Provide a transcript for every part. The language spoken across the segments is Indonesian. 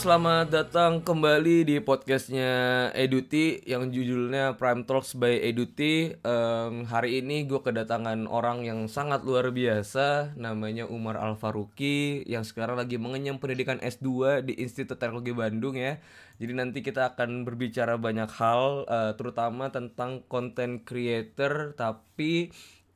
selamat datang kembali di podcastnya Eduti yang judulnya Prime Talks by Eduti. Em, hari ini gue kedatangan orang yang sangat luar biasa, namanya Umar Al Faruqi yang sekarang lagi mengenyam pendidikan S2 di Institut Teknologi Bandung ya. Jadi nanti kita akan berbicara banyak hal, eh, terutama tentang content creator, tapi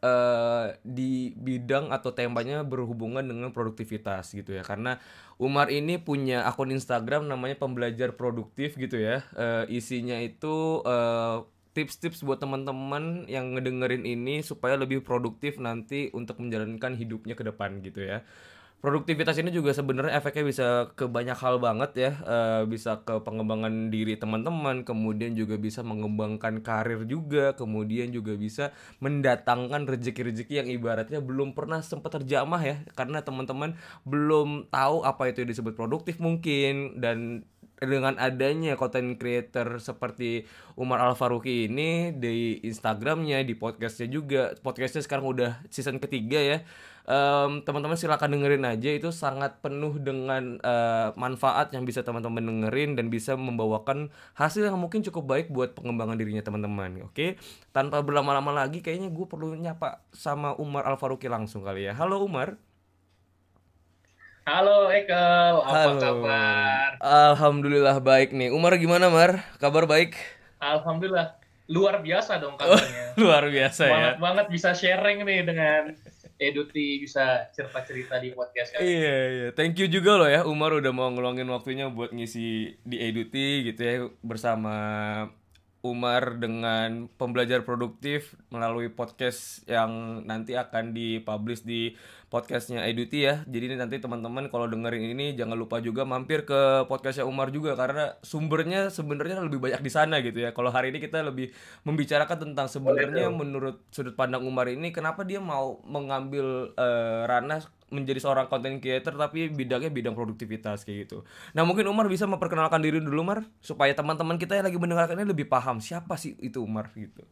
eh, di bidang atau temanya berhubungan dengan produktivitas gitu ya. Karena Umar ini punya akun Instagram namanya pembelajar produktif gitu ya. Eh, isinya itu eh, tips-tips buat teman-teman yang ngedengerin ini supaya lebih produktif nanti untuk menjalankan hidupnya ke depan gitu ya produktivitas ini juga sebenarnya efeknya bisa ke banyak hal banget ya Eh, bisa ke pengembangan diri teman-teman kemudian juga bisa mengembangkan karir juga kemudian juga bisa mendatangkan rezeki-rezeki yang ibaratnya belum pernah sempat terjamah ya karena teman-teman belum tahu apa itu yang disebut produktif mungkin dan dengan adanya content creator seperti Umar Al Faruqi ini di Instagramnya, di podcastnya juga, podcastnya sekarang udah season ketiga ya. Em, teman-teman silakan dengerin aja itu sangat penuh dengan eh, manfaat yang bisa teman-teman dengerin dan bisa membawakan hasil yang mungkin cukup baik buat pengembangan dirinya teman-teman. Oke, tanpa berlama-lama lagi, kayaknya gue perlu nyapa sama Umar Al Faruqi langsung kali ya. Halo Umar. Halo Ekel, apa Halo. kabar? Alhamdulillah baik nih. Umar gimana Mar? Kabar baik? Alhamdulillah, luar biasa dong kabarnya. Luar biasa ya. Semangat banget bisa sharing nih dengan Eduti, bisa cerita-cerita di podcast kali. Iya iya, thank you juga loh ya Umar udah mau ngeluangin waktunya buat ngisi di Eduti gitu ya bersama Umar dengan pembelajar produktif melalui podcast yang nanti akan dipublish di podcastnya Eduti ya. Jadi ini nanti teman-teman kalau dengerin ini jangan lupa juga mampir ke podcastnya Umar juga karena sumbernya sebenarnya lebih banyak di sana gitu ya. Kalau hari ini kita lebih membicarakan tentang sebenarnya menurut sudut pandang Umar ini kenapa dia mau mengambil eh, ranah menjadi seorang content creator tapi bidangnya bidang produktivitas kayak gitu. Nah mungkin Umar bisa memperkenalkan diri dulu Umar supaya teman-teman kita yang lagi mendengarkan ini lebih paham siapa sih itu Umar gitu.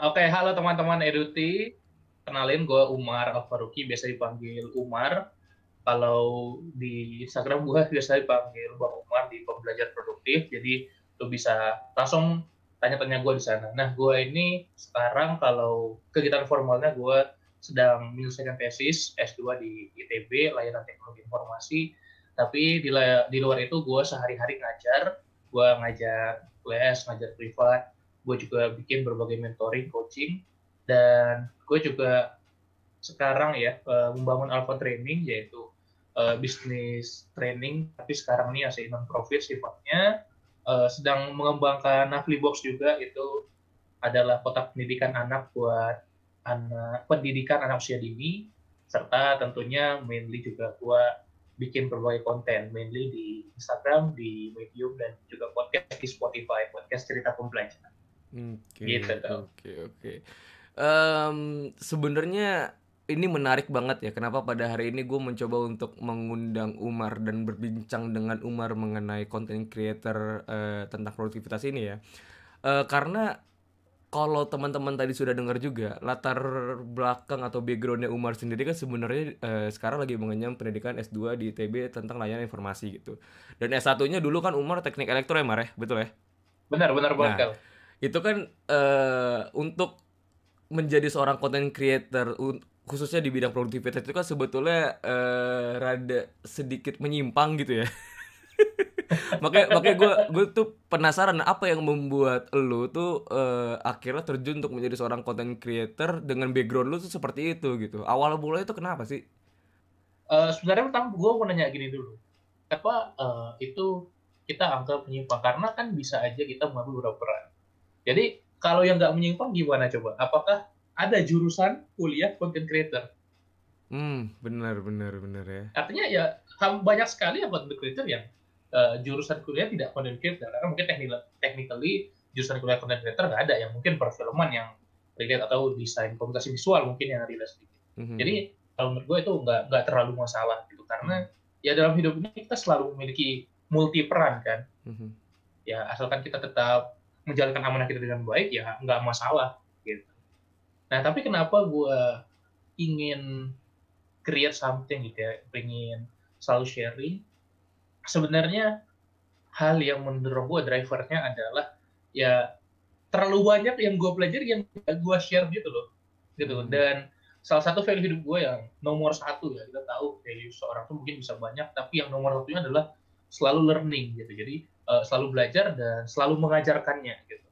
Oke, halo teman-teman Eduti. Kenalin gue Umar Alfaruki, biasa dipanggil Umar. Kalau di Instagram gue biasa dipanggil Bang Umar di pembelajar produktif. Jadi lo bisa langsung tanya-tanya gue di sana. Nah, gue ini sekarang kalau kegiatan formalnya gue sedang menyelesaikan tesis S2 di ITB, layanan teknologi informasi. Tapi di, di luar itu gue sehari-hari ngajar, gue ngajar les, ngajar privat, gue juga bikin berbagai mentoring, coaching, dan gue juga sekarang ya eh, membangun Alpha Training yaitu eh, bisnis training, tapi sekarang ini masih non profit sifatnya, Eh, sedang mengembangkan Nafli Box juga itu adalah kotak pendidikan anak buat anak pendidikan anak usia dini serta tentunya mainly juga gua bikin berbagai konten mainly di Instagram, di Medium dan juga podcast di Spotify, podcast cerita pembelajaran. Oke. Gitu. Oke oke. Em, sebenarnya ini menarik banget ya. Kenapa pada hari ini gue mencoba untuk mengundang Umar dan berbincang dengan Umar mengenai content creator eh, tentang produktivitas ini ya. Eh, karena kalau teman-teman tadi sudah dengar juga latar belakang atau backgroundnya Umar sendiri kan sebenarnya eh, sekarang lagi mengenyam pendidikan S2 di ITB tentang layanan informasi gitu. Dan S1-nya dulu kan Umar teknik elektro ya Mar ya, betul ya? Benar, benar banget Nah, itu kan eh, untuk menjadi seorang content creator khususnya di bidang produktivitas itu kan sebetulnya eh, rada sedikit menyimpang gitu ya makanya makanya gue gue tuh penasaran apa yang membuat lo tuh eh, akhirnya terjun untuk menjadi seorang content creator dengan background lo tuh seperti itu gitu awal mulanya itu kenapa sih Eh, sebenarnya pertama gue mau nanya gini dulu. Apa eh, itu kita anggap menyimpang karena kan bisa aja kita mengambil beberapa peran. Jadi kalau yang nggak menyimpang gimana coba? Apakah ada jurusan kuliah content creator? hmm benar benar benar ya Artinya ya banyak sekali ya content creator yang eh, jurusan kuliah tidak content creator karena mungkin technical, technically jurusan kuliah content creator nggak ada yang mungkin perfilman yang relate atau desain komunikasi visual mungkin yang relate sedikit. Mhm. Jadi kalau menurut gue itu nggak nggak terlalu masalah gitu karena ya dalam hidup ini kita selalu memiliki multi peran kan. Mhm. Ya asalkan kita tetap menjalankan amanah kita dengan baik ya nggak masalah gitu. Nah tapi kenapa gue ingin create something gitu ya, ingin selalu sharing sebenarnya hal yang mendorong gue drivernya adalah ya terlalu banyak yang gue pelajari yang gue share gitu loh gitu Hmm. dan salah satu value hidup gue yang nomor satu ya kita tahu value seorang tuh mungkin bisa banyak tapi yang nomor satunya adalah selalu learning gitu. Jadi eh, selalu belajar dan selalu mengajarkannya gitu.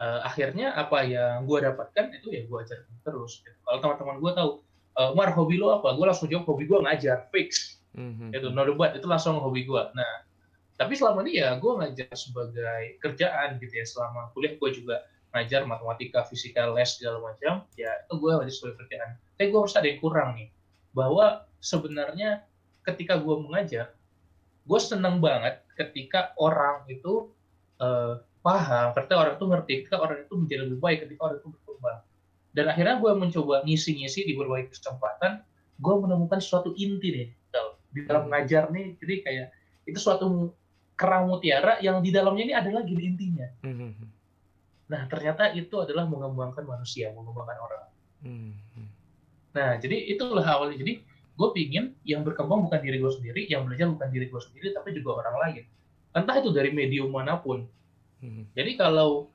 Eh, akhirnya apa yang gue dapatkan itu ya gue ajarkan terus gitu. kalau teman-teman gue tahu eh, Mar hobi lo apa? Gue langsung jawab hobi gue ngajar fix. Mhm. itu no debat itu langsung hobi gue nah tapi selama ini ya gue ngajar sebagai kerjaan gitu ya. Selama kuliah gue juga ngajar matematika fisika les segala macam. Ya itu gue ngajar sebagai kerjaan. Tapi gue harus ada yang kurang nih bahwa sebenarnya ketika gue mengajar gue seneng banget ketika orang itu eh, paham ketika orang itu ngerti ketika orang itu menjadi lebih baik ketika orang itu berkembang dan akhirnya gue mencoba ngisi-ngisi di berbagai kesempatan gue menemukan suatu inti nih di dalam mengajar nih. Jadi kayak itu suatu kerang mutiara yang di dalamnya ini adalah gini intinya. Mhm. nah ternyata itu adalah mengembangkan manusia mengembangkan orang. Mhm. nah jadi itulah awalnya. Jadi gue pingin yang berkembang bukan diri gue sendiri yang belajar bukan diri gue sendiri tapi juga orang lain entah itu dari medium mana pun Mhm. jadi kalau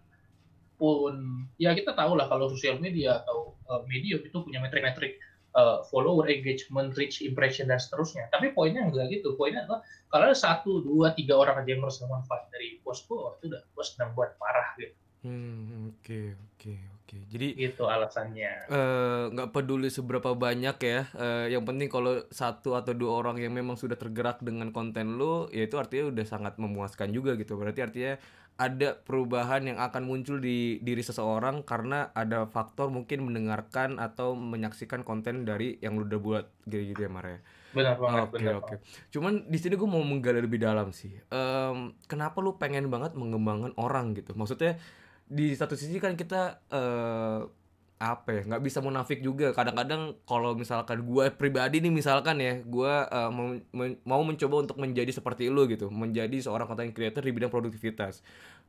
pun ya kita tahu lah kalau sosial media atau uh, medium itu punya metrik-metrik uh, follower, engagement, reach, impression dan seterusnya. Tapi poinnya enggak gitu. Poinnya adalah kalau ada satu, dua, tiga orang aja yang merasa manfaat dari post gue, itu udah gue senang buat parah gitu. Hmm, Oke oke oke. Jadi Itu alasannya. eh, nggak peduli seberapa banyak ya. eh, yang penting kalau satu atau dua orang yang memang sudah tergerak dengan konten lu, ya itu artinya udah sangat memuaskan juga gitu. Berarti artinya ada perubahan yang akan muncul di diri seseorang karena ada faktor mungkin mendengarkan atau menyaksikan konten dari yang lu udah buat gitu-gitu ya Mare. Benar banget, Oke benar oke. banget. Cuman di sini gue mau menggali lebih dalam sih. Em, kenapa lu pengen banget mengembangkan orang gitu? Maksudnya di satu sisi kan kita eh apa ya nggak bisa munafik juga. Kadang-kadang kalau misalkan gue pribadi nih misalkan ya gue eh, mau, mau mencoba untuk menjadi seperti lu gitu menjadi seorang content creator di bidang produktivitas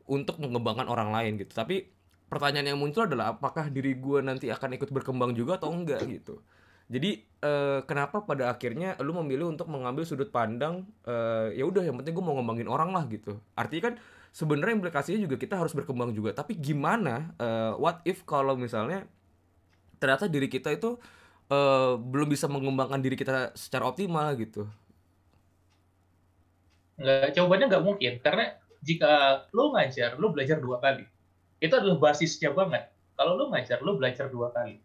untuk mengembangkan orang lain gitu. Tapi pertanyaan yang muncul adalah apakah diri gue nanti akan ikut berkembang juga atau enggak gitu? Jadi eh, kenapa pada akhirnya lu memilih untuk mengambil sudut pandang eh, ya udah yang penting gue mau ngembangin orang lah gitu. Artinya kan sebenarnya implikasinya juga kita harus berkembang juga tapi gimana eh, what if kalau misalnya ternyata diri kita itu eh, belum bisa mengembangkan diri kita secara optimal gitu Nggak, jawabannya nggak mungkin. Karena jika lo ngajar, lo belajar dua kali. Itu adalah basisnya banget. Kalau lo ngajar, lo belajar dua kali.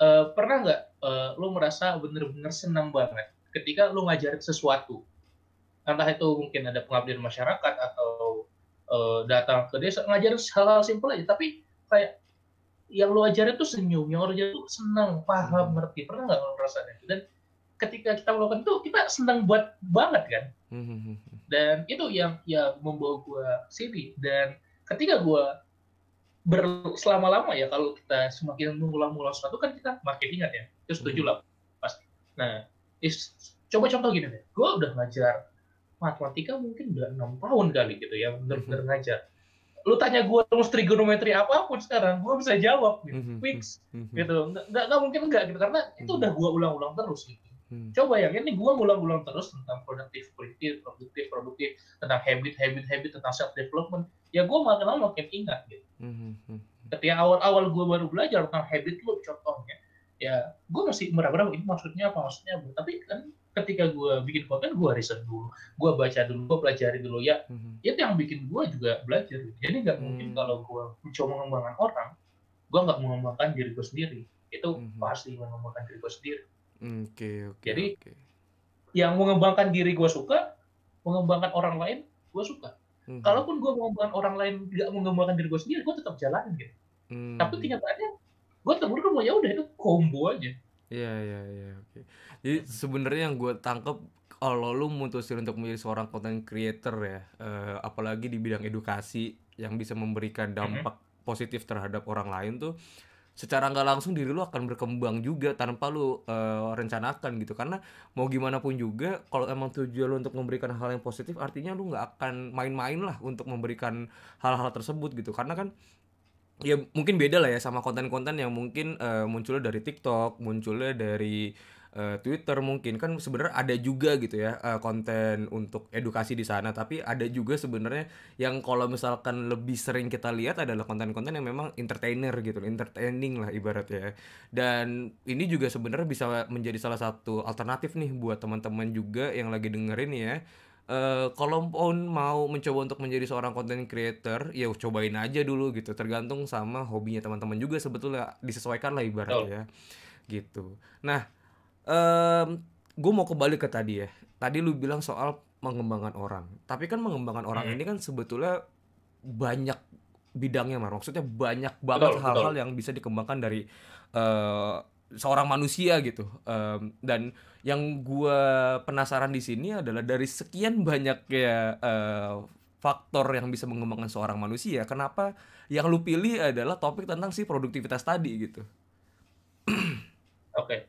Eh, pernah nggak eh, lo merasa bener-bener senang banget ketika lo ngajarin sesuatu? Entah itu mungkin ada pengabdian masyarakat atau eh, datang ke desa ngajarin hal-hal simpel aja. Tapi kayak yang lo ajarin tuh senyum, yang lo ajarin tuh senang, paham, Hmm. ngerti. Pernah nggak ngerasain? Dan ketika kita melakukan itu, kita senang buat banget kan? Hmm, dan itu yang yang membawa gue sini dan ketika gue ber selama-lama ya kalau kita semakin mengulang-ulang sesuatu kan kita makin ingat ya itu setuju lah pasti nah is, coba contoh gini deh gue udah ngajar matematika mungkin udah enam tahun kali gitu ya bener-bener ngajar. Lu tanya gue rumus trigonometri apa pun sekarang gue bisa jawab gitu Hmm, fix hmm, gitu. Nggak nggak mungkin enggak gitu karena itu Mhm. udah gue ulang-ulang terus gitu. Coba ya ini gue ngulang-ulang terus tentang produktif produktif produktif produktif tentang habit habit habit tentang self development ya gue makin lama makin ingat gitu. Ketika awal-awal gue baru belajar tentang habit lo contohnya ya gue masih meraba-raba ini maksudnya apa maksudnya apa? Tapi kan ketika gue bikin konten gue riset dulu gue baca dulu gue pelajari dulu ya hmm, itu yang bikin gue juga belajar jadi nggak mungkin Hmm. kalau gue mencoba mengembangkan orang gue nggak mengembangkan diri gue sendiri itu Mhm. pasti mengembangkan diri gue sendiri oke oke Jadi- oke. yang mengembangkan diri gue suka, mengembangkan orang lain gue suka. Hmm, Kalaupun gue mengembangkan orang lain nggak mengembangkan diri gue sendiri, gue tetap jalanin gitu. hmm, Tapi kenyataannya gue tetap berkembang ya udah itu combo aja. Iya iya iya oke. Jadi sebenarnya yang gue tangkep kalau lu mutusin untuk menjadi seorang content creator ya, eh, apalagi di bidang edukasi yang bisa memberikan dampak positif terhadap orang lain tuh, secara nggak langsung diri lu akan berkembang juga tanpa lu eh, rencanakan gitu. Karena mau gimana pun juga, kalau emang tujuan lu untuk memberikan hal yang positif, artinya lu nggak akan main-main lah untuk memberikan hal-hal tersebut gitu. Karena kan ya mungkin beda lah ya sama konten-konten yang mungkin eh, munculnya dari TikTok, munculnya dari eh, Twitter mungkin. Kan sebenarnya ada juga gitu ya eh, konten untuk edukasi di sana. Tapi ada juga sebenarnya yang kalau misalkan lebih sering kita lihat adalah konten-konten yang memang entertainer gitu entertaining lah ibaratnya dan ini juga sebenarnya bisa menjadi salah satu alternatif nih buat teman-teman juga yang lagi dengerin ya eh kalau pun mau mencoba untuk menjadi seorang content creator, ya cobain aja dulu gitu. Tergantung sama hobinya teman-teman juga sebetulnya disesuaikan lah ibaratnya gitu. Nah, em gue mau kembali ke tadi ya. Tadi lu bilang soal mengembangkan orang. Tapi kan mengembangkan orang Hmm. ini kan sebetulnya banyak bidangnya, Mar. Maksudnya banyak banget hal-hal yang bisa dikembangkan dari eh, seorang manusia gitu. Em, dan yang gua penasaran di sini adalah dari sekian banyak ya eh, faktor yang bisa mengembangkan seorang manusia, kenapa yang lu pilih adalah topik tentang si produktivitas tadi gitu? Oke.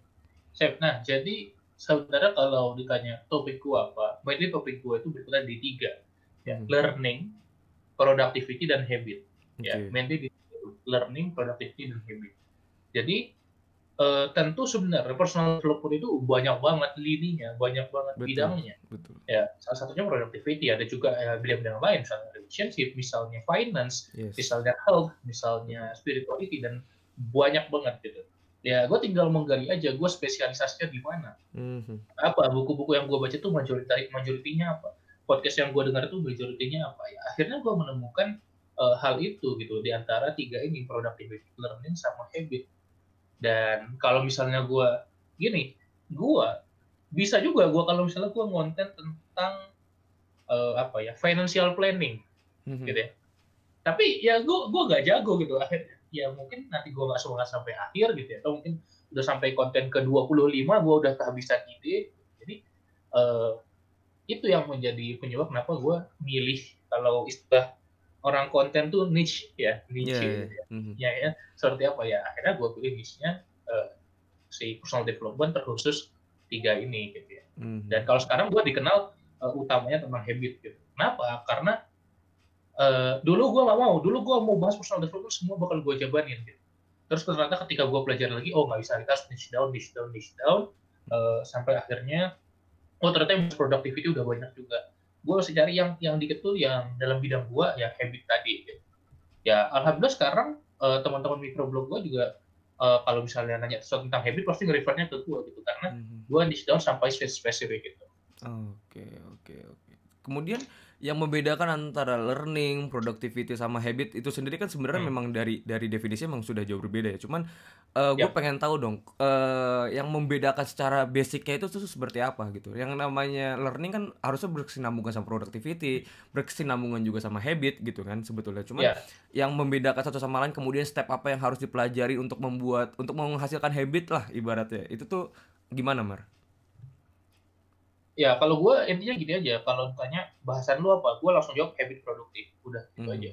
Sip. Nah, jadi sebenarnya kalau ditanya topik gua apa, mainly topik gua itu berkutat di tiga. Ya, Hmm. learning, productivity, dan habit. Oke. Ya, mainly di learning, productivity, dan habit. Jadi eh, tentu sebenarnya personal development itu banyak banget lininya, banyak banget Betul. bidangnya. Betul. Ya, salah satunya productivity, ada juga eh, bidang-bidang lain, misalnya relationship, misalnya finance, Yes. misalnya health, misalnya spirituality, dan banyak banget gitu. Ya, gue tinggal menggali aja, gue spesialisasinya di mana. Mhm. Apa, buku-buku yang gue baca tuh majority, majoritinya apa. Podcast yang gue dengar tuh majoritinya apa. Ya, akhirnya gue menemukan eh, hal itu gitu, di antara tiga ini, productivity, learning, sama habit. Dan kalau misalnya gue, gini, gue bisa juga gue kalau misalnya gue ngonten tentang eh, apa ya, financial planning Mhm. gitu ya. Tapi ya gue gue gak jago gitu akhirnya. Ya mungkin nanti gue gak semangat sampai akhir gitu ya. Atau mungkin udah sampai konten ke 25 gue udah kehabisan ide. Jadi eh, itu yang menjadi penyebab kenapa gue milih kalau istilah orang konten tuh niche ya niche Iya, gitu iya. ya. Mhm. Ya, ya seperti apa ya akhirnya gue pilih niche-nya eh, si personal development terkhusus tiga ini gitu ya. Mhm. Dan kalau sekarang gue dikenal eh, utamanya tentang habit gitu. Kenapa? Karena eh, dulu gue nggak mau, dulu gue mau bahas personal development semua bakal gue jabanin gitu. Terus ternyata ketika gue pelajari lagi, oh nggak bisa kita harus niche down, niche down, niche down, Eh, sampai akhirnya, oh ternyata yang productivity udah banyak juga. Gue masih cari yang yang dikit tuh yang dalam bidang gue ya habit tadi. Gitu. Ya alhamdulillah sekarang eh, teman-teman microblog gue juga eh, kalau misalnya nanya sesuatu tentang habit pasti nge-refernya ke gue gitu karena Mhm. gue niche down sampai spesifik gitu. Oke, oke, oke. Kemudian yang membedakan antara learning, productivity sama habit itu sendiri kan sebenarnya Hmm. memang dari dari definisi memang sudah jauh berbeda ya. Cuman gue Yap. pengen tahu dong eh yang membedakan secara basicnya itu tuh seperti apa gitu. Yang namanya learning kan harusnya berkesinambungan sama productivity, berkesinambungan juga sama habit gitu kan sebetulnya. Cuman Ya. yang membedakan satu sama lain kemudian step apa yang harus dipelajari untuk membuat untuk menghasilkan habit lah ibaratnya. Itu tuh gimana, Mar? Ya, kalau gue intinya gini aja, kalau ditanya bahasan lu apa, gue langsung jawab habit produktif. Udah, gitu Mhm. aja.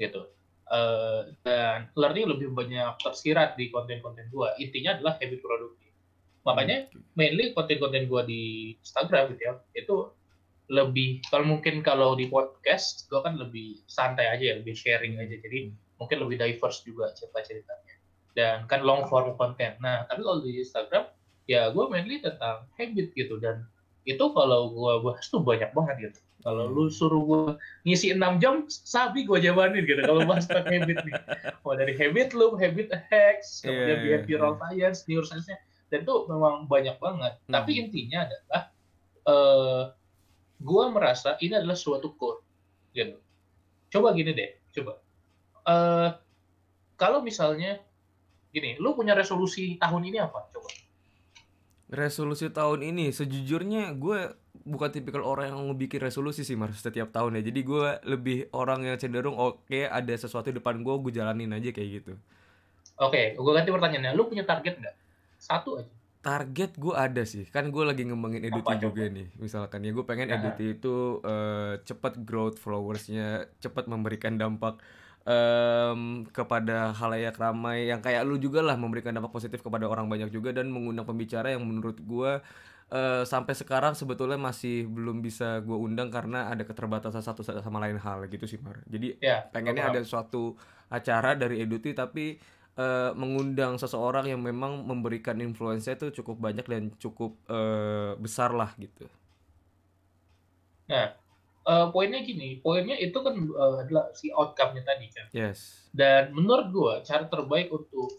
Gitu. Eh, dan learning lebih banyak tersirat di konten-konten gue. Intinya adalah habit produktif. Makanya, Oke. mainly konten-konten gue di Instagram gitu ya, itu lebih, kalau mungkin kalau di podcast, gue kan lebih santai aja ya, lebih sharing aja. Jadi, mungkin lebih diverse juga cerita-ceritanya. Dan kan long form content. Nah, tapi kalau di Instagram, ya gue mainly tentang habit gitu. Dan itu kalau gue bahas tuh banyak banget gitu. Kalau Hmm. lu suruh gue ngisi 6 jam, sabi gue jabanin gitu. Kalau bahas tentang habit nih. Mau dari habit loop, habit hacks, kemudian Iya, iya, behavioral science, neuroscience-nya. Dan itu memang banyak banget. Tapi Hmm. intinya adalah, eh gue merasa ini adalah suatu core. Gitu. Coba gini deh, coba. eh kalau misalnya, gini, lu punya resolusi tahun ini apa? Coba. Resolusi tahun ini sejujurnya gue bukan tipikal orang yang ngebikin resolusi sih Mar setiap tahun ya. Jadi gue lebih orang yang cenderung oke ada sesuatu di depan gue gue jalanin aja kayak gitu. Oke, gue ganti pertanyaannya. Lu punya target nggak? Satu aja. Target gue ada sih. Kan gue lagi ngembangin Eduti Apa, juga nih. Misalkan ya gue pengen. Eduti itu eh, cepat growth followersnya, cepat memberikan dampak em, kepada halayak ramai yang kayak lu juga lah memberikan dampak positif kepada orang banyak juga dan mengundang pembicara yang menurut gue eh, sampai sekarang sebetulnya masih belum bisa gue undang karena ada keterbatasan satu sama lain hal gitu sih Mar. Jadi Ya, pengennya ada suatu acara dari Eduti tapi eh, mengundang seseorang yang memang memberikan influence itu cukup banyak dan cukup eh, besar lah gitu. Nah, eh, poinnya gini, poinnya itu kan eh, adalah si outcome-nya tadi kan. Yes. Dan menurut gua cara terbaik untuk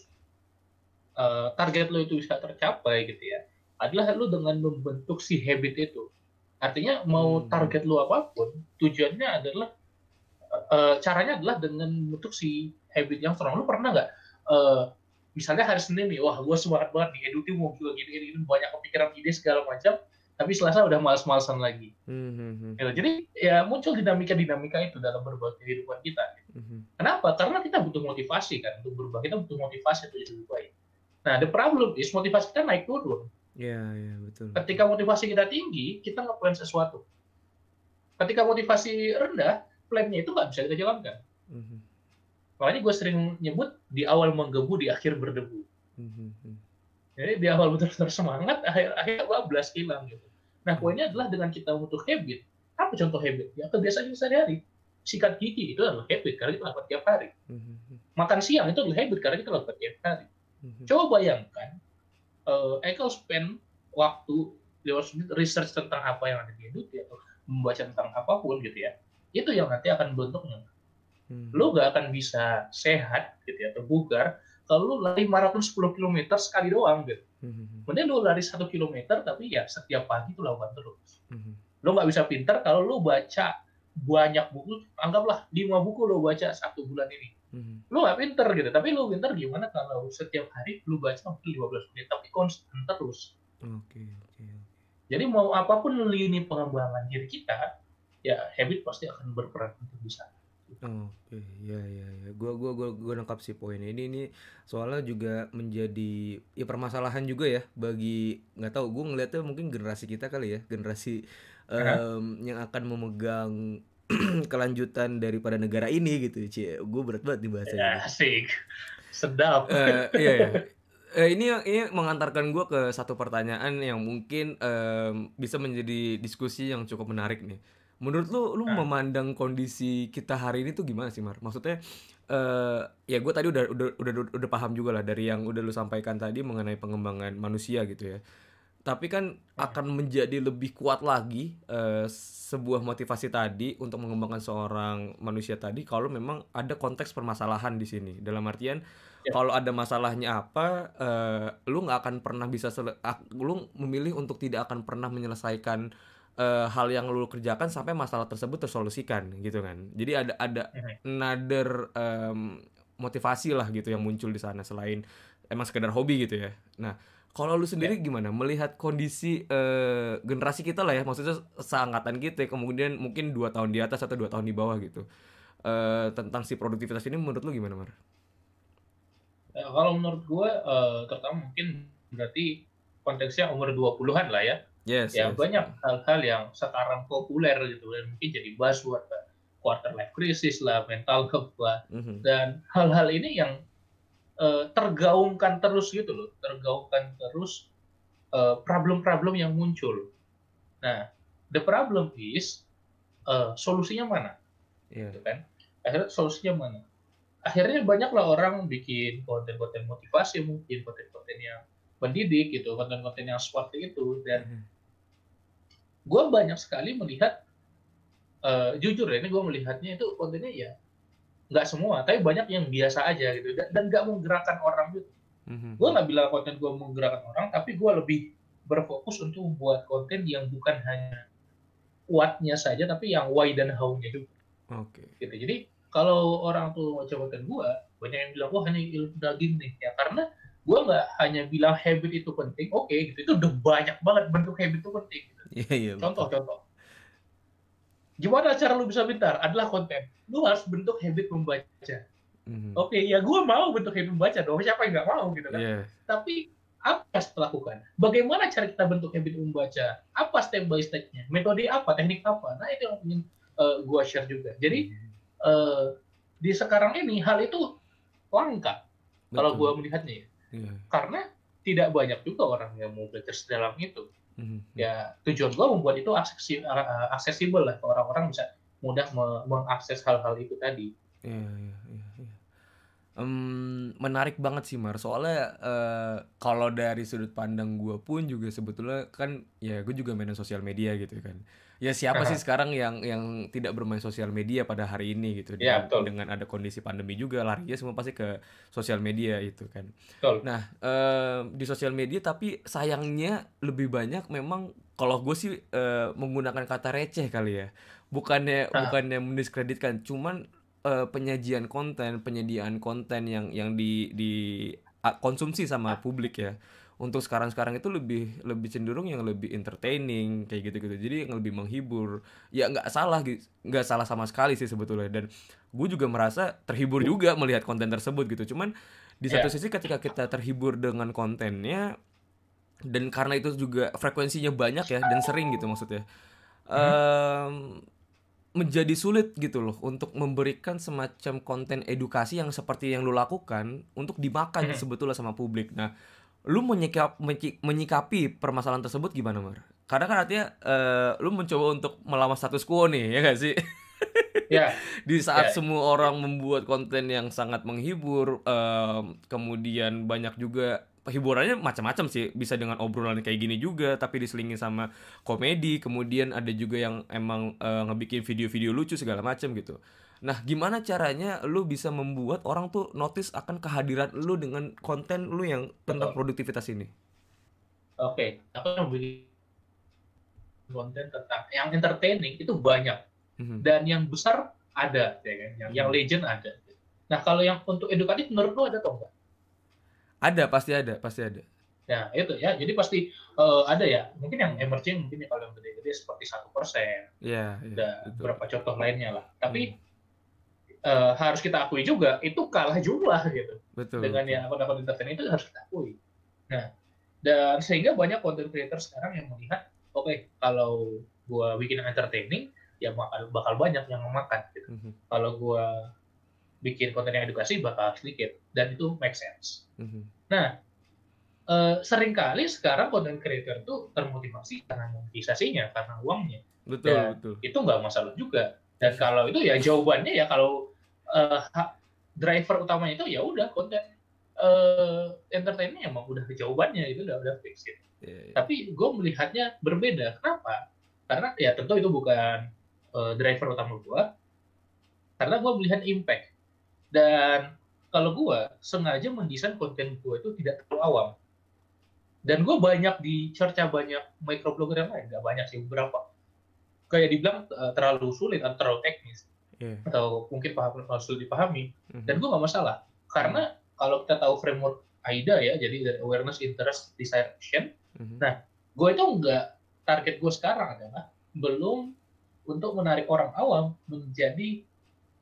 eh, target lo itu bisa tercapai gitu ya, adalah lu dengan membentuk si habit itu. Artinya mau Hmm. target lu apa pun, tujuannya adalah eh, caranya adalah dengan membentuk si habit yang strong. Lu pernah nggak eh, misalnya hari Senin nih, wah gue semangat banget nih, editing mau gini, gini, gini, banyak kepikiran ide segala macam, tapi Selasa udah males-malesan lagi. Hmm, hmm, hmm, Gitu. Jadi ya muncul dinamika-dinamika itu dalam berbagai kehidupan kita. hmm, Kenapa? Karena kita butuh motivasi kan untuk berubah. Kita butuh motivasi untuk jadi lebih baik. Nah, the problem is motivasi kita naik turun. Ya, ya betul. Ketika motivasi kita tinggi, kita nge-plan sesuatu. Ketika motivasi rendah, plan-nya itu nggak bisa kita jalankan. Hmm, Makanya gue sering nyebut di awal menggebu, di akhir berdebu. hmm, hmm, hmm. Jadi di awal betul-betul semangat, akhir akhirnya bablas hilang gitu. Nah, poinnya adalah dengan kita untuk habit. Apa contoh habit? Ya kebiasaan kita sehari-hari. Sikat gigi itu adalah habit karena kita lakukan tiap hari. Hmm, hmm, hmm, Makan siang itu adalah habit karena kita lakukan tiap hari. hmm. Coba bayangkan, eh Ekel spend waktu lewat research tentang apa yang ada di industri atau membaca tentang apa pun gitu ya. Itu yang nanti akan bentuknya. Hmm. Lu gak akan bisa sehat gitu ya, atau bugar kalau lu lari maraton 10 km sekali doang gitu. Mending lu lari 1 km tapi ya setiap pagi itu lakukan terus. hmm, Lu nggak bisa pinter kalau lu baca banyak buku, anggaplah 5 buku lu baca satu bulan ini. hmm. Lu nggak pinter gitu, tapi lu pinter gimana kalau setiap hari lu baca mungkin 15 menit, tapi konstan terus. Oke, oke, oke. Jadi mau apa pun lini pengembangan diri kita, ya habit pasti akan berperan untuk Oke, ya ya ya. Gua gua gua gua nangkap sih poinnya. Ini ini soalnya juga menjadi ya permasalahan juga ya bagi nggak tahu gua ngeliatnya mungkin generasi kita kali ya, generasi em, yang akan memegang kelanjutan daripada negara ini gitu. Cie, gue berat banget nih bahasanya. Ya, asik. Sedap. Eh, iya, iya. Eh, ini ini mengantarkan gue ke satu pertanyaan yang mungkin em, bisa menjadi diskusi yang cukup menarik nih. Menurut lu, lu Nah. memandang kondisi kita hari ini tuh gimana sih, Mar? Maksudnya, eh ya gue tadi udah udah udah udah paham juga lah dari yang udah lu sampaikan tadi mengenai pengembangan manusia gitu ya. Tapi kan akan menjadi lebih kuat lagi eh, sebuah motivasi tadi untuk mengembangkan seorang manusia tadi kalau memang ada konteks permasalahan di sini. Dalam artian Ya. kalau ada masalahnya apa, eh, lu nggak akan pernah bisa lu memilih untuk tidak akan pernah menyelesaikan eh, hal yang lu kerjakan sampai masalah tersebut tersolusikan gitu kan. Jadi ada ada Mhm. another em, motivasi lah gitu yang muncul di sana selain emang sekedar hobi gitu ya. Nah, kalau lu sendiri gimana melihat kondisi eh, generasi kita lah ya, maksudnya seangkatan kita, kemudian mungkin dua tahun di atas atau dua tahun di bawah gitu, Eh tentang si produktivitas ini menurut lu gimana Mar? Ya, kalau menurut gue, eh, terutama mungkin berarti konteksnya umur 20-an lah ya. Yes. ya yes. banyak hal-hal yang sekarang populer gitu dan mungkin jadi buzzword lah. quarter life crisis lah, mental health lah, Mhm. dan hal-hal ini yang eh, tergaungkan terus gitu loh, tergaungkan terus eh, problem-problem yang muncul. Nah, the problem is eh, solusinya mana, Iya. gitu kan? Akhirnya solusinya mana? Akhirnya banyaklah orang bikin konten-konten motivasi, mungkin konten-konten yang mendidik gitu, konten-konten yang seperti itu dan Mhm. gue banyak sekali melihat eh, jujur ya ini gue melihatnya itu kontennya ya nggak semua tapi banyak yang biasa aja gitu dan dan nggak menggerakkan orang gitu Mhm. gue nggak bilang konten gue menggerakkan orang tapi gue lebih berfokus untuk membuat konten yang bukan hanya what-nya saja tapi yang why dan how-nya juga Oke. gitu jadi kalau orang tuh baca konten gue banyak yang bilang wah hanya ilmu daging nih ya karena gue nggak hanya bilang habit itu penting oke gitu itu udah banyak banget bentuk habit itu penting gitu. Iya iya. betul. Contoh-contoh. Gimana cara lu bisa pintar? Adalah konten. Lu harus bentuk habit membaca. Mhm. Oke, ya gue mau bentuk habit membaca dong. Siapa yang nggak mau gitu kan? Iya. Tapi apa yang harus kita lakukan? Bagaimana cara kita bentuk habit membaca? Apa step by step-nya? Metode apa? Teknik apa? Nah itu yang ingin gue share juga. Jadi eh, di sekarang ini hal itu langka kalau gue melihatnya ya. Iya. Karena tidak banyak juga orang yang mau belajar sedalam itu. Mhm. ya tujuan gua membuat itu aksesi- uh, aksesibel lah ke orang-orang bisa mudah me- mengakses hal-hal itu tadi. Iya, iya, iya, Em, menarik banget sih Mar soalnya eh, kalau dari sudut pandang gue pun juga sebetulnya kan ya gue juga main sosial media gitu kan ya siapa sih sekarang yang yang tidak bermain sosial media pada hari ini gitu Ya, dengan, betul. dengan ada kondisi pandemi juga larinya semua pasti ke sosial media itu kan Betul. Nah, eh, di sosial media tapi sayangnya lebih banyak memang kalau gue sih eh, menggunakan kata receh kali ya. Bukannya bukannya mendiskreditkan, cuman eh, penyajian konten, penyediaan konten yang yang di di konsumsi sama publik ya. Untuk sekarang-sekarang itu lebih lebih cenderung yang lebih entertaining kayak gitu-gitu. Jadi yang lebih menghibur. Ya nggak salah nggak salah sama sekali sih sebetulnya dan gue juga merasa terhibur juga melihat konten tersebut gitu. Cuman di satu Ya. sisi ketika kita terhibur dengan kontennya dan karena itu juga frekuensinya banyak ya dan sering gitu maksudnya em, menjadi sulit gitu loh untuk memberikan semacam konten edukasi yang seperti yang lu lakukan untuk dimakan Mhm. sebetulnya sama publik. Nah, lu menyikap, menyikapi permasalahan tersebut gimana Mar? Karena kan artinya eh, lu mencoba untuk melawan status quo nih ya gak sih? Ya, di saat Ya. semua orang membuat konten yang sangat menghibur em, kemudian banyak juga hiburannya macam-macam sih bisa dengan obrolan kayak gini juga tapi diselingi sama komedi kemudian ada juga yang emang eh, ngebikin video-video lucu segala macam gitu nah gimana caranya lu bisa membuat orang tuh notice akan kehadiran lu dengan konten lu yang tentang produktivitas ini oke. Aku yang bikin konten tentang yang entertaining itu banyak Mhm. dan yang besar ada ya kan, yang, yang Hmm. legend ada. Nah kalau yang untuk edukatif menurut lo ada atau enggak? Ada pasti ada pasti ada Nah itu ya, jadi pasti eh, ada ya. Mungkin yang emerging mungkin ya kalau yang gede-gede seperti satu persen ya, ya dan betul. beberapa contoh lainnya lah. Tapi Hmm. eh, harus kita akui juga itu kalah jumlah gitu betul dengan betul. yang akun-akun entertain itu harus kita akui. Nah dan sehingga banyak content creator sekarang yang melihat, oke kalau gua bikin yang entertaining ya bakal bakal banyak yang memakan gitu. Mhm, Kalau gua bikin konten yang edukasi bakal sedikit dan itu make sense. mhm. Nah, eh, sering kali sekarang content creator tuh termotivasi karena monetisasinya, karena uangnya. betul Ya. betul Itu nggak masalah juga. Dan kalau itu ya jawabannya ya kalau ha- driver utamanya itu ya udah konten eh entertainment emang udah jawabannya itu udah udah fix gitu. Ya, ya. Tapi gue melihatnya berbeda. Kenapa? Karena ya tentu itu bukan driver utama gue. Karena gue melihat impact. Dan kalau gue sengaja mendesain konten gue itu tidak terlalu awam. Dan gue banyak dicerca banyak microblogger yang lain, nggak banyak sih beberapa. Kayak dibilang eh, terlalu sulit atau terlalu teknis Iya. atau mungkin paham sulit dipahami. Mhm. Dan gue nggak masalah karena kalau kita tahu framework AIDA ya, jadi dari awareness, interest, desire, action, Mhm. Nah, gue itu nggak target gue sekarang adalah belum untuk menarik orang awam menjadi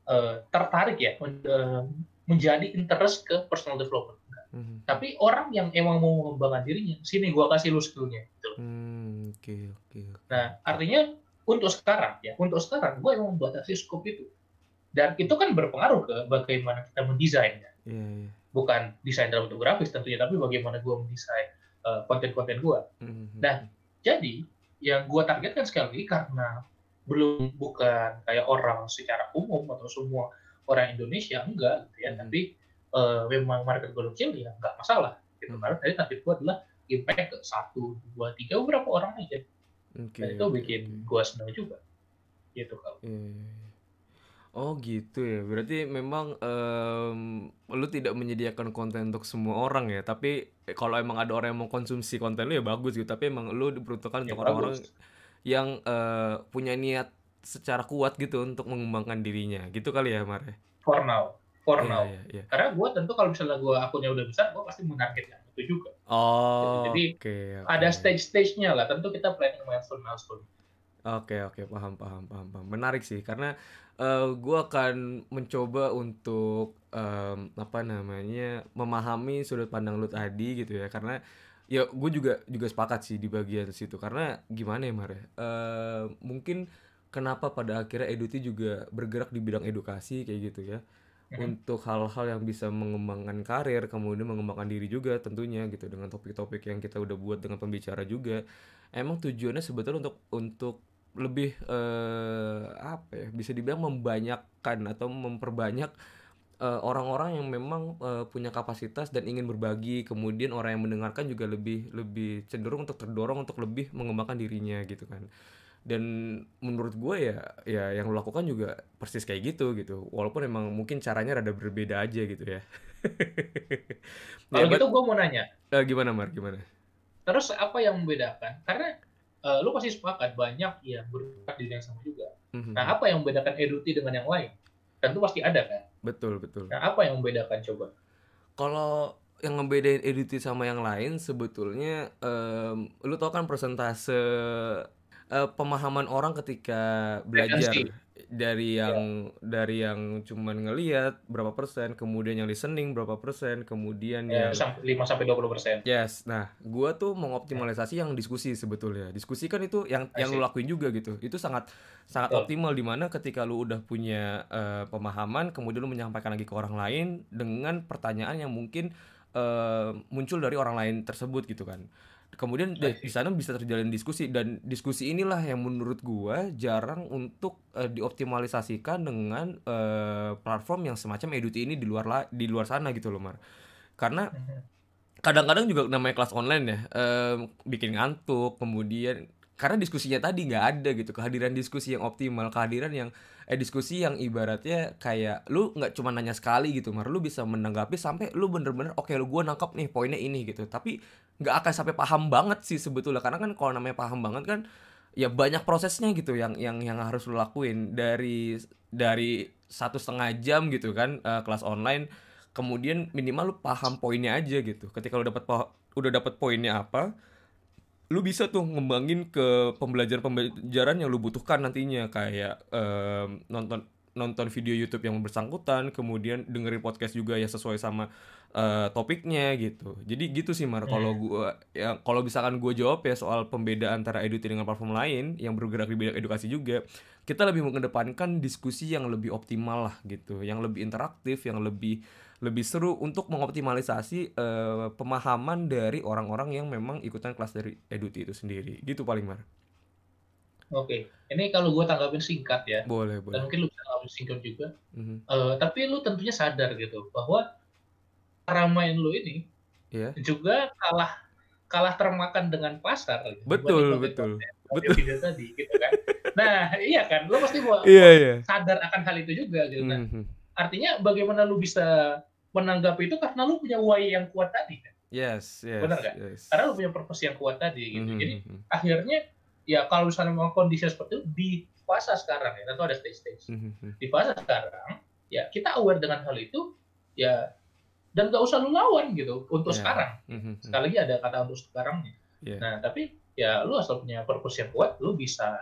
eh, tertarik ya men- eh, menjadi interest ke personal development. Mhm. Tapi orang yang emang mau mengembangkan dirinya, sini gue kasih lu skillnya. Gitu. Hmm, oke oke. oke. Nah, artinya untuk sekarang ya, untuk sekarang gue emang membatasi scope itu. Dan itu kan berpengaruh ke bagaimana kita mendesainnya. Iya, iya. Bukan desain dalam bentuk grafis tentunya, tapi bagaimana gue mendesain eh, konten-konten gue. Mhm. Nah, Jadi yang gue targetkan sekali lagi karena belum bukan kayak orang secara umum atau semua orang Indonesia enggak gitu ya, Mhm. tapi eh, memang market gue kecil ya nggak masalah gitu. Mhm. Karena tadi target gue adalah impact ke satu, dua, tiga beberapa orang aja. Oke, Dan itu bikin oke. gue senang juga. Gitu kalau. Iya. Oh gitu ya. Berarti memang em, lu tidak menyediakan konten untuk semua orang ya. Tapi eh, kalau emang ada orang yang mau konsumsi konten lu ya bagus gitu. Tapi emang lu diperuntukkan Ya, untuk orang-orang. Yang eh, punya niat secara kuat gitu untuk mengembangkan dirinya. Gitu kali ya, Mar? ya? For now, for Iya, now. iya, iya. Karena gue tentu kalau misalnya gue akunnya udah besar, gue pasti menarget yang itu juga. Oh, Jadi, oke, oke. Ada stage-stage-nya lah. Tentu kita planning milestone milestone. Oke oke paham paham paham paham menarik sih karena eh gue akan mencoba untuk em, apa namanya memahami sudut pandang lu tadi gitu ya karena ya gue juga juga sepakat sih di bagian situ. Karena gimana ya Mar ya? Eh, mungkin kenapa pada akhirnya Eduti juga bergerak di bidang edukasi kayak gitu ya. Mhm. untuk hal-hal yang bisa mengembangkan karir kemudian mengembangkan diri juga tentunya gitu. Dengan topik-topik yang kita udah buat dengan pembicara juga. Emang tujuannya sebetulnya untuk untuk lebih eh, apa ya bisa dibilang membanyakkan atau memperbanyak eh, orang-orang yang memang eh, punya kapasitas dan ingin berbagi kemudian orang yang mendengarkan juga lebih lebih cenderung untuk terdorong untuk lebih mengembangkan dirinya gitu kan dan menurut gue ya ya yang lo lakukan juga persis kayak gitu gitu walaupun emang mungkin caranya rada berbeda aja gitu ya Kalau Ya, gitu gue mau nanya, Eh, gimana Mar gimana terus apa yang membedakan? Karena eh, lu pasti sepakat banyak yang berbakat di yang sama juga. Mhm. Nah, apa yang membedakan Eduti dengan yang lain? Tentu pasti ada kan? Betul betul Nah, apa yang membedakan coba? Kalau yang ngebedain Editi sama yang lain sebetulnya em, lu tau kan persentase eh, pemahaman orang ketika belajar dari yang dari yang cuman ngeliat berapa persen, kemudian yang listening berapa persen, kemudian Ya, yang 5 sampai 20 persen. Yes, nah, gua tuh mengoptimalisasi yang diskusi sebetulnya. Diskusi kan itu yang I yang lu lakuin juga gitu. Itu sangat sangat Betul. optimal di mana ketika lu udah punya eh, pemahaman, kemudian lu menyampaikan lagi ke orang lain dengan pertanyaan yang mungkin eh, muncul dari orang lain tersebut gitu kan. Kemudian deh, I see. di sana bisa terjalin diskusi dan diskusi inilah yang menurut gua jarang untuk eh, dioptimalisasikan dengan eh, platform yang semacam Eduti ini di luar la- di luar sana gitu loh, Mar. Karena kadang-kadang juga namanya kelas online ya em, bikin ngantuk kemudian karena diskusinya tadi nggak ada gitu kehadiran diskusi yang optimal kehadiran yang eh diskusi yang ibaratnya kayak lu nggak cuma nanya sekali gitu mar. Lu bisa menanggapi sampai lu bener-bener oke lu gua nangkap nih poinnya ini gitu. Tapi nggak akan sampai paham banget sih sebetulnya. Karena kan kalau namanya paham banget kan ya banyak prosesnya gitu yang yang yang harus lu lakuin. Dari dari satu setengah jam gitu kan eh, kelas online kemudian minimal lu paham poinnya aja gitu. Ketika lu dapat pa- udah dapat poinnya apa lu bisa tuh ngembangin ke pembelajaran-pembelajaran yang lu butuhkan nantinya. Kayak em, nonton nonton video YouTube yang bersangkutan kemudian dengerin podcast juga ya sesuai sama eh, topiknya gitu. Jadi gitu sih Mar. Kalau Hmm. gua ya kalau misalkan gua jawab ya soal pembeda antara Eduti dengan platform lain yang bergerak di bidang edukasi juga kita lebih mengedepankan diskusi yang lebih optimal lah gitu yang lebih interaktif yang lebih lebih seru untuk mengoptimalisasi eh, pemahaman dari orang-orang yang memang ikutan kelas dari Eduti itu sendiri gitu paling mar Oke, ini kalau gue tanggapin singkat ya, boleh dan boleh mungkin lu bisa tanggapin singkat juga. Mhm. Eh, tapi lu tentunya sadar gitu bahwa cara main lu ini Iya. juga kalah kalah termakan dengan pasar. Gitu, betul betul betul video tadi, gitu kan. Nah, iya kan, lu pasti mau iya iya sadar akan hal itu juga gitu. Mhm. Artinya bagaimana lu bisa menanggapi itu karena lu punya why yang kuat tadi kan. yes yes Bener nggak? yes Karena lu punya purpose yang kuat tadi gitu. Mhm, Jadi mhm, akhirnya ya kalau misalnya memang kondisi seperti itu di fase sekarang ya, tentu ada stage-stage. mhm, mhm. Di fase sekarang ya kita aware dengan hal itu ya dan gak usah lu lawan gitu untuk Ya. sekarang. Mhm, mhm. Sekali lagi ada kata untuk sekarang nih. Iya. Nah, tapi ya lu asal punya purpose yang kuat, lu bisa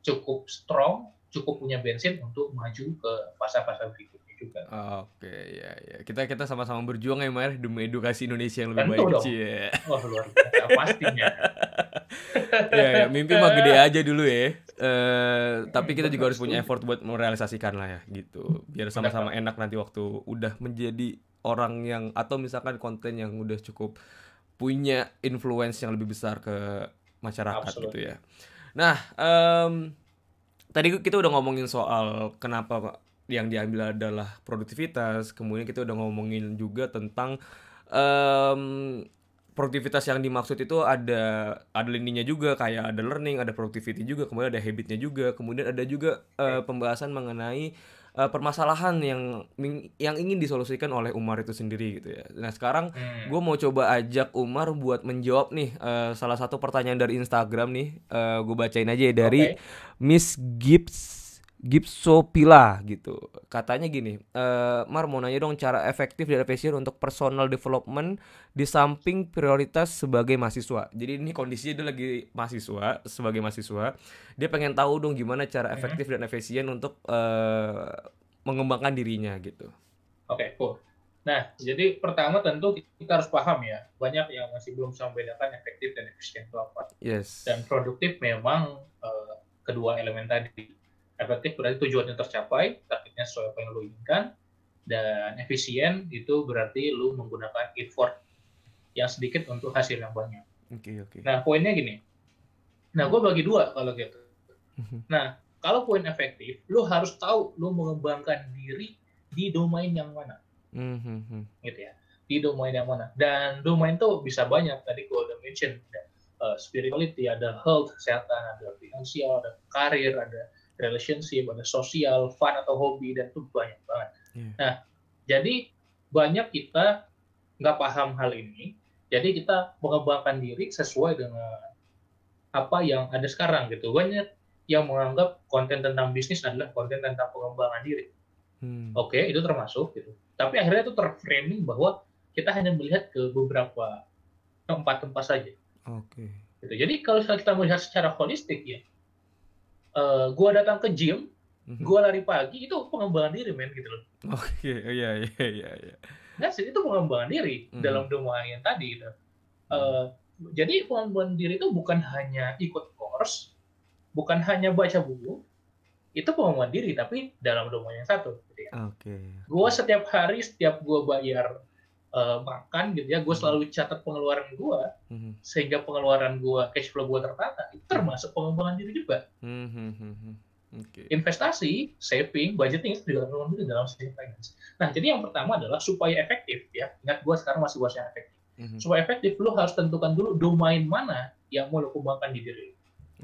cukup strong, cukup punya bensin untuk maju ke fase-fase berikutnya juga. Oke, ya, ya. Kita kita sama-sama berjuang ya, Mar, demi edukasi Indonesia yang lebih Tentu baik. dong. Cie. Wah, luar biasa pastinya. ya, ya, mimpi mah gede aja dulu ya. Eh, tapi kita juga harus punya effort buat merealisasikan lah ya, gitu. Biar sama-sama enak nanti waktu udah menjadi orang yang atau misalkan konten yang udah cukup punya influence yang lebih besar ke masyarakat Absolut. gitu ya. Nah, em, tadi kita udah ngomongin soal kenapa yang diambil adalah produktivitas, kemudian kita udah ngomongin juga tentang em, produktivitas yang dimaksud itu ada ada lininya juga kayak ada learning, ada productivity juga, kemudian ada habitnya juga, kemudian ada juga eh, pembahasan mengenai eh, permasalahan yang yang ingin disolusikan oleh Umar itu sendiri gitu ya. Nah sekarang Hmm. gue mau coba ajak Umar buat menjawab nih eh, salah satu pertanyaan dari Instagram nih, gue bacain aja ya dari Oke. Miss Gibbs Gipsopila gitu. Katanya gini, eh Mar mau nanya dong cara efektif dan efisien untuk personal development di samping prioritas sebagai mahasiswa. Jadi ini kondisinya dia lagi mahasiswa, sebagai mahasiswa. Dia pengen tahu dong gimana cara Mhm. efektif dan efisien untuk eh, mengembangkan dirinya gitu. Oke, cool. Nah, jadi pertama tentu kita harus paham ya, banyak yang masih belum bisa membedakan efektif dan efisien itu apa. Yes. Dan produktif memang eh, kedua elemen tadi. Efektif berarti tujuannya tercapai, targetnya sesuai apa yang lo inginkan, dan efisien itu berarti lu menggunakan effort yang sedikit untuk hasil yang banyak. Oke oke. Nah, poinnya gini. Nah, gue bagi dua kalau gitu. Mhm. Nah, kalau poin efektif, lu harus tahu lu mengembangkan diri di domain yang mana Mhm. gitu ya di domain yang mana dan domain tuh bisa banyak tadi gue udah mention ada uh, spirituality ada health kesehatan ada finansial ada karir ada relationship ada sosial fun atau hobi dan itu banyak banget Iya. nah jadi banyak kita nggak paham hal ini jadi kita mengembangkan diri sesuai dengan apa yang ada sekarang gitu banyak yang menganggap konten tentang bisnis adalah konten tentang pengembangan diri Hmm. Oke, itu termasuk gitu. Tapi akhirnya itu terframing bahwa kita hanya melihat ke beberapa tempat-tempat saja. Oke. Gitu. Jadi kalau kita melihat secara holistik ya, eh, gua datang ke gym, Mhm. gua lari pagi itu pengembangan diri men gitu loh. Oke, oh, iya iya iya iya. It, itu pengembangan diri Mhm. dalam domain yang tadi gitu. Eh, jadi pengembangan diri itu bukan hanya ikut course, bukan hanya baca buku, itu pengembangan diri tapi dalam domain yang satu. Gitu ya. Oke. gue setiap hari setiap gue bayar eh, makan gitu ya gue selalu catat pengeluaran gue Mhm. sehingga pengeluaran gue cash flow gue tertata itu termasuk pengembangan diri juga Mhm, mhm. Oke. investasi saving budgeting itu juga diri dalam saving finance nah jadi yang pertama adalah supaya efektif ya ingat gue sekarang masih bahas yang efektif Mhm. supaya efektif lo harus tentukan dulu domain mana yang mau lo kembangkan di diri.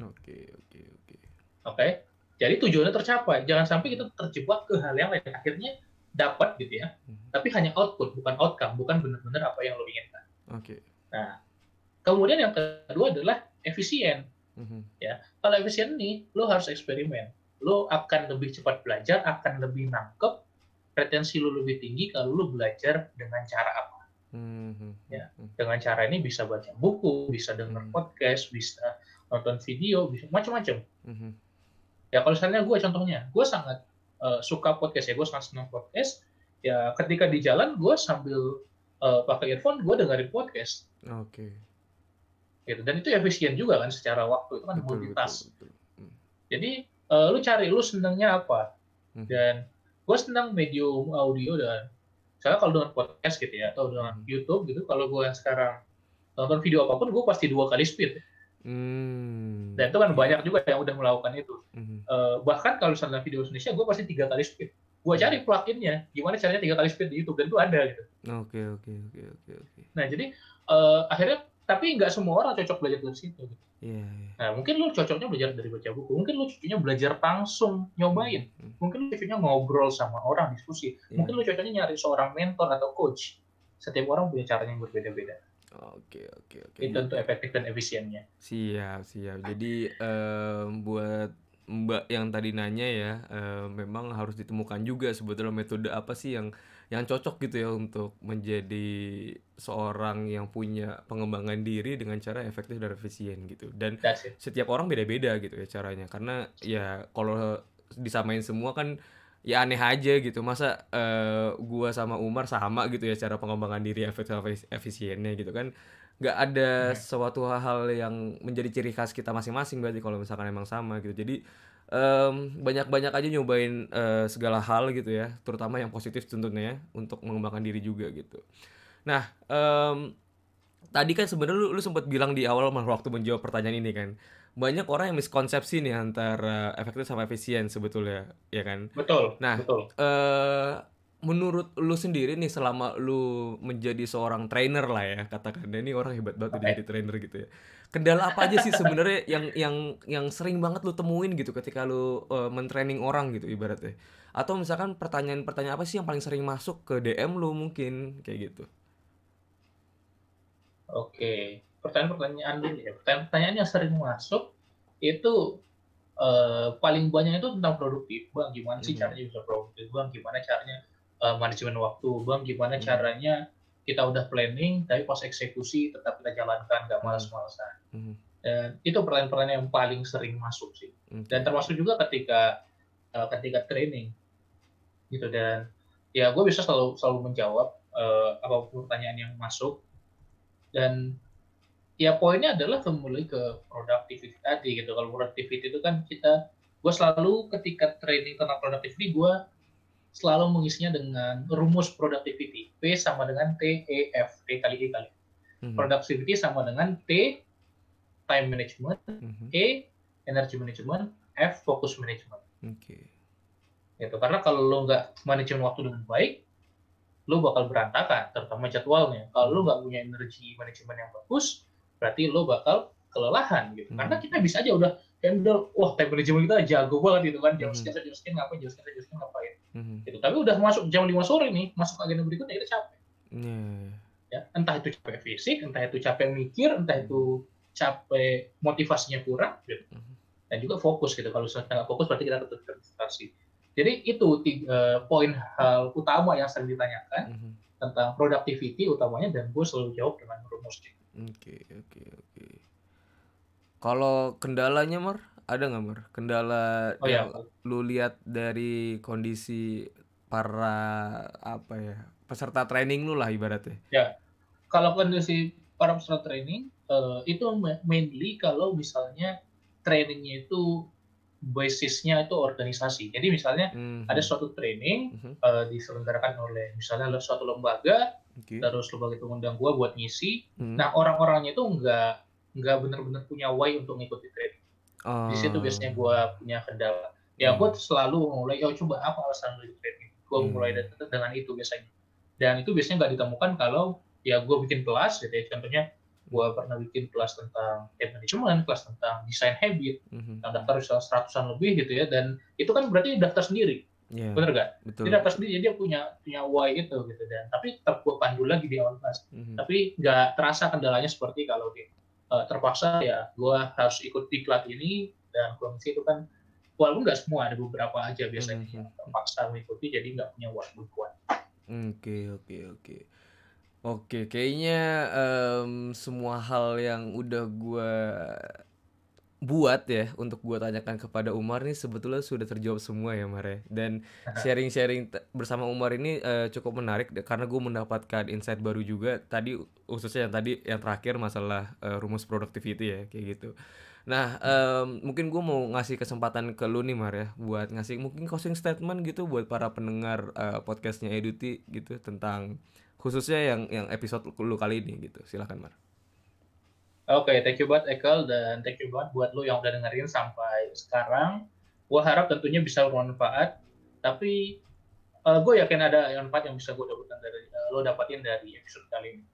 Oke, oke, oke. oke jadi tujuannya tercapai jangan sampai kita terjebak ke hal yang lain akhirnya dapat gitu ya Mhm. tapi hanya output bukan outcome bukan benar-benar apa yang lo inginkan Oke. kemudian yang kedua adalah efisien Mhm. kalau efisien nih lo harus eksperimen lo akan lebih cepat belajar akan lebih nangkep retensi lo lebih tinggi kalau lo belajar dengan cara apa Mhm. Ya. Mhm. dengan cara ini bisa baca buku bisa denger Hmm. podcast bisa nonton video bisa macam-macam ya kalau misalnya gue contohnya gue sangat eh, suka podcast ya gue sangat senang podcast ya ketika di jalan gue sambil eh, pakai earphone gue dengerin podcast Oke. gitu dan itu efisien juga kan secara waktu itu kan Betul, betul, multitask betul. Mhm. jadi eh, lu cari lu senangnya apa Mhm. dan gue senang medium audio dan misalnya kalau dengan podcast gitu ya atau dengan Mhm. YouTube gitu kalau gue yang sekarang nonton video apa pun gue pasti dua kali speed Hmm. dan itu kan banyak juga yang udah melakukan itu Mhm. Eh, bahkan kalau misalnya video Indonesia gue pasti tiga kali speed gue cari pluginnya gimana caranya tiga kali speed di YouTube dan itu ada gitu Oke, oke, oke, oke, nah jadi eh, akhirnya tapi nggak semua orang cocok belajar dari situ gitu. Iya, iya. nah mungkin lu cocoknya belajar dari baca buku mungkin lu cocoknya belajar langsung nyobain Mhm. mungkin lu cocoknya ngobrol sama orang diskusi Iya. mungkin lu cocoknya nyari seorang mentor atau coach setiap orang punya caranya yang berbeda-beda Oke, oke, oke. itu untuk efektif dan efisiennya Siap, siap. Jadi em, buat Mbak yang tadi nanya ya, em, memang harus ditemukan juga sebetulnya metode apa sih yang yang cocok gitu ya untuk menjadi seorang yang punya pengembangan diri dengan cara efektif dan efisien gitu. Dan setiap orang beda-beda gitu ya caranya. Karena ya kalau disamain semua kan ya aneh aja gitu. Masa eh, gua sama Umar sama gitu ya cara pengembangan diri efisiennya gitu kan. Nggak ada Hmm. suatu hal yang menjadi ciri khas kita masing-masing berarti kalau misalkan emang sama gitu. Jadi em, banyak-banyak aja nyobain eh, segala hal gitu ya, terutama yang positif tentunya ya, untuk mengembangkan diri juga gitu. Nah, em, tadi kan sebenarnya lu, lu sempat bilang di awal waktu menjawab pertanyaan ini kan, banyak orang yang miskonsepsi nih antara efektif sama efisien sebetulnya, ya kan? betul Nah, betul. eh menurut lu sendiri nih selama lu menjadi seorang trainer lah ya katakan ini orang hebat banget Oke. jadi trainer gitu ya. Kendala apa aja sih sebenarnya yang yang yang sering banget lu temuin gitu ketika lu eh, mentraining orang gitu ibaratnya? Atau misalkan pertanyaan-pertanyaan apa sih yang paling sering masuk ke DM lu mungkin kayak gitu? Oke, pertanyaan-pertanyaan dulu ya. Pertanyaan-pertanyaan yang sering masuk itu eh, paling banyak itu tentang produktif. Bang, gimana sih Mhm. caranya bisa produktif? Bang, gimana caranya eh, manajemen waktu? Bang, gimana Mhm. caranya kita udah planning tapi pas eksekusi tetap kita jalankan, nggak Mhm. malas-malasan. Dan itu pertanyaan-pertanyaan yang paling sering masuk sih. Dan termasuk juga ketika eh, ketika training gitu dan ya gue bisa selalu selalu menjawab eh, apa pun pertanyaan yang masuk dan ya poinnya adalah kembali ke productivity tadi gitu. Kalau productivity itu kan kita gue selalu ketika training tentang productivity gue selalu mengisinya dengan rumus productivity. P sama dengan T E F T kali E kali. Mhm. productivity sama dengan T time management. Mhm. E energy management. F focus management. Oke. gitu. Karena kalau lo nggak manajemen waktu dengan baik lo bakal berantakan terutama jadwalnya. Kalau lo nggak punya energi manajemen yang bagus berarti lo bakal kelelahan gitu Hmm. karena kita bisa aja udah handle wah time manajemen kita jago banget gitu kan jam Hmm. sekian jam sekian ngapain jam sekian jam sekian ngapain Mhm. gitu tapi udah masuk jam 5 sore nih masuk agenda berikutnya kita capek Iya. ya entah itu capek fisik entah itu capek mikir entah itu capek motivasinya kurang gitu. Mhm. dan juga fokus gitu kalau sudah nggak fokus berarti kita tetap terdistraksi jadi itu tiga poin hal utama yang sering ditanyakan Mhm. tentang productivity utamanya dan gue selalu jawab dengan rumus Oke, oke, oke. Kalau kendalanya, Mar, ada nggak, Mar? Kendala oh ya yang lu lihat dari kondisi para apa ya peserta training lu lah ibaratnya. kalau kondisi para peserta training eh, itu ma- mainly kalau misalnya trainingnya itu basisnya itu organisasi jadi misalnya Mhm. ada suatu training Mhm. eh, diselenggarakan oleh misalnya suatu lembaga Oke. terus lembaga itu ngundang gua buat ngisi Mhm. nah orang-orangnya itu nggak nggak benar-benar punya why untuk ngikuti training di situ Oh. biasanya gua punya kendala ya Hmm. gua selalu mulai oh coba apa alasan lu ikut training gua Hmm. mulai dengan, dengan itu biasanya dan itu biasanya nggak ditemukan kalau ya gua bikin kelas gitu ya contohnya gua pernah bikin kelas tentang time management kelas tentang desain habit Mhm. yang daftar bisa seratusan lebih gitu ya dan itu kan berarti daftar sendiri Iya, bener gak? betul. Dia sendiri jadi dia punya punya why itu gitu dan tapi tetap gua pandu lagi di awal kelas Mhm. tapi nggak terasa kendalanya seperti kalau di eh, terpaksa ya gua harus ikut diklat ini dan komisi itu kan walaupun nggak semua ada beberapa aja biasanya Mhm. yang terpaksa mengikuti jadi nggak punya waktu kuat Oke, oke, oke. Oke, kayaknya em, semua hal yang udah gua buat ya untuk gua tanyakan kepada Umar nih sebetulnya sudah terjawab semua ya Mar ya. Dan sharing-sharing bersama Umar ini eh, cukup menarik karena gue mendapatkan insight baru juga tadi khususnya yang tadi yang terakhir masalah eh, rumus productivity ya kayak gitu. Nah, em, mungkin gue mau ngasih kesempatan ke lu nih Mar ya buat ngasih mungkin closing statement gitu buat para pendengar eh, podcastnya Eduti gitu tentang khususnya yang yang episode lu kali ini gitu. Silakan Mar. Oke thank you banget Ekel dan thank you banget buat lo yang udah dengerin sampai sekarang. Gua harap tentunya bisa bermanfaat tapi gue yakin ada yang manfaat yang bisa gue dapatkan dari eh, lo dapatin dari episode kali ini.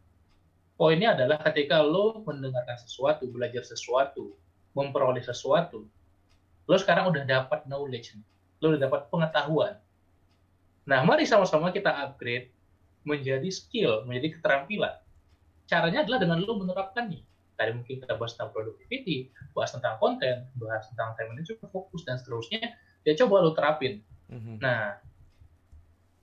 Poinnya adalah ketika lo mendengarkan sesuatu belajar sesuatu memperoleh sesuatu lo sekarang udah dapat knowledge lo udah dapat pengetahuan. Nah mari sama-sama kita upgrade menjadi skill menjadi keterampilan. Caranya adalah dengan lo menerapkannya tadi mungkin kita bahas tentang productivity bahas tentang konten bahas tentang time management fokus dan seterusnya ya coba lo terapin Mhm. Nah,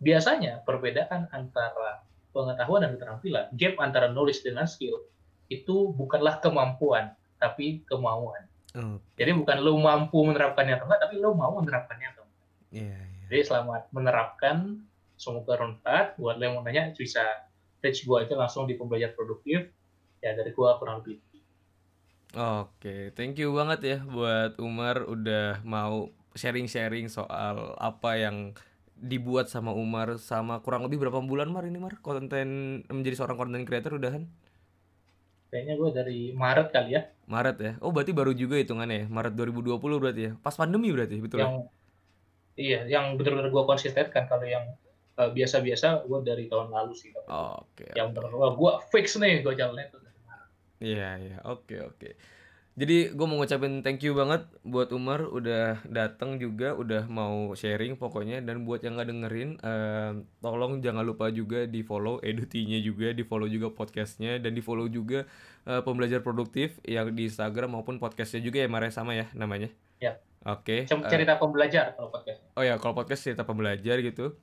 biasanya perbedaan antara pengetahuan dan keterampilan, gap antara knowledge dengan skill, itu bukanlah kemampuan, tapi kemauan. Oke. Jadi bukan lo mampu menerapkannya atau enggak, tapi lo mau menerapkannya atau enggak. Iya, iya. Jadi selamat menerapkan, semoga bermanfaat. Buat lo yang mau nanya, bisa reach gua aja langsung di pembelajar produktif. Ya, dari gua kurang lebih. Oke, thank you banget ya buat Umar udah mau sharing-sharing soal apa yang dibuat sama Umar sama kurang lebih berapa bulan Mar ini Mar konten menjadi seorang content creator udahan Kayaknya gua dari Maret kali ya, Maret ya. Oh, berarti baru juga hitungannya ya. Maret 2020 berarti ya. Pas pandemi berarti, betul ya? yang iya, yang benar-benar gua konsisten kan. Kalau yang eh, biasa-biasa, gua dari tahun lalu sih. Oke. yang benar gua fix nih gua jalannya Iya, iya. Oke, oke. Jadi gue mau ngucapin thank you banget buat Umar udah datang juga, udah mau sharing pokoknya dan buat yang nggak dengerin, eh, tolong jangan lupa juga di follow edutinya juga, di follow juga podcastnya dan di follow juga eh, pembelajar produktif yang di Instagram maupun podcastnya juga ya Mare sama ya namanya. Ya. Oke. Cem- eh, cerita pembelajar kalau podcast Oh ya, kalau podcast cerita pembelajar gitu.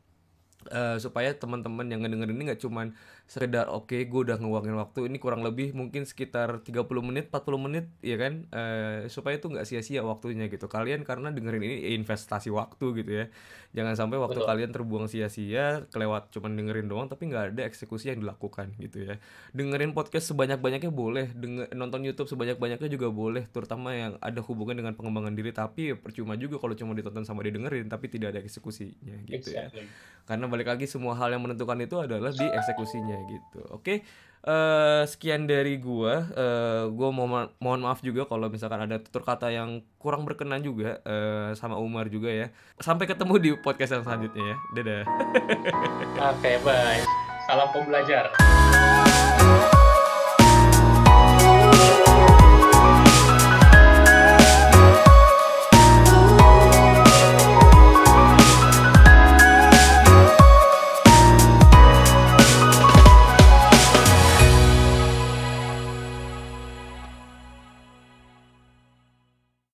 Eh, supaya teman-teman yang ngedengerin ini nggak cuman sekedar oke gue udah ngeluangin waktu ini kurang lebih mungkin sekitar 30 menit 40 menit ya kan? Eh, supaya itu nggak sia-sia waktunya gitu. Kalian karena dengerin ini investasi waktu gitu ya. Jangan sampai waktu Betul. kalian terbuang sia-sia kelewat cuman dengerin doang tapi nggak ada eksekusi yang dilakukan gitu ya. Dengerin podcast sebanyak-banyaknya boleh denger, nonton YouTube sebanyak-banyaknya juga boleh terutama yang ada hubungan dengan pengembangan diri. Tapi ya percuma juga kalau cuma ditonton sama didengerin tapi tidak ada eksekusinya gitu ya. Exactly. karena balik lagi semua hal yang menentukan itu adalah di eksekusinya gitu. Oke eh, sekian dari gua. Eh, gua mau mohon maaf juga kalau misalkan ada tutur kata yang kurang berkenan juga eh, sama Umar juga ya. Sampai ketemu di podcast yang selanjutnya ya. Dadah. Oke, bye. Salam pembelajar.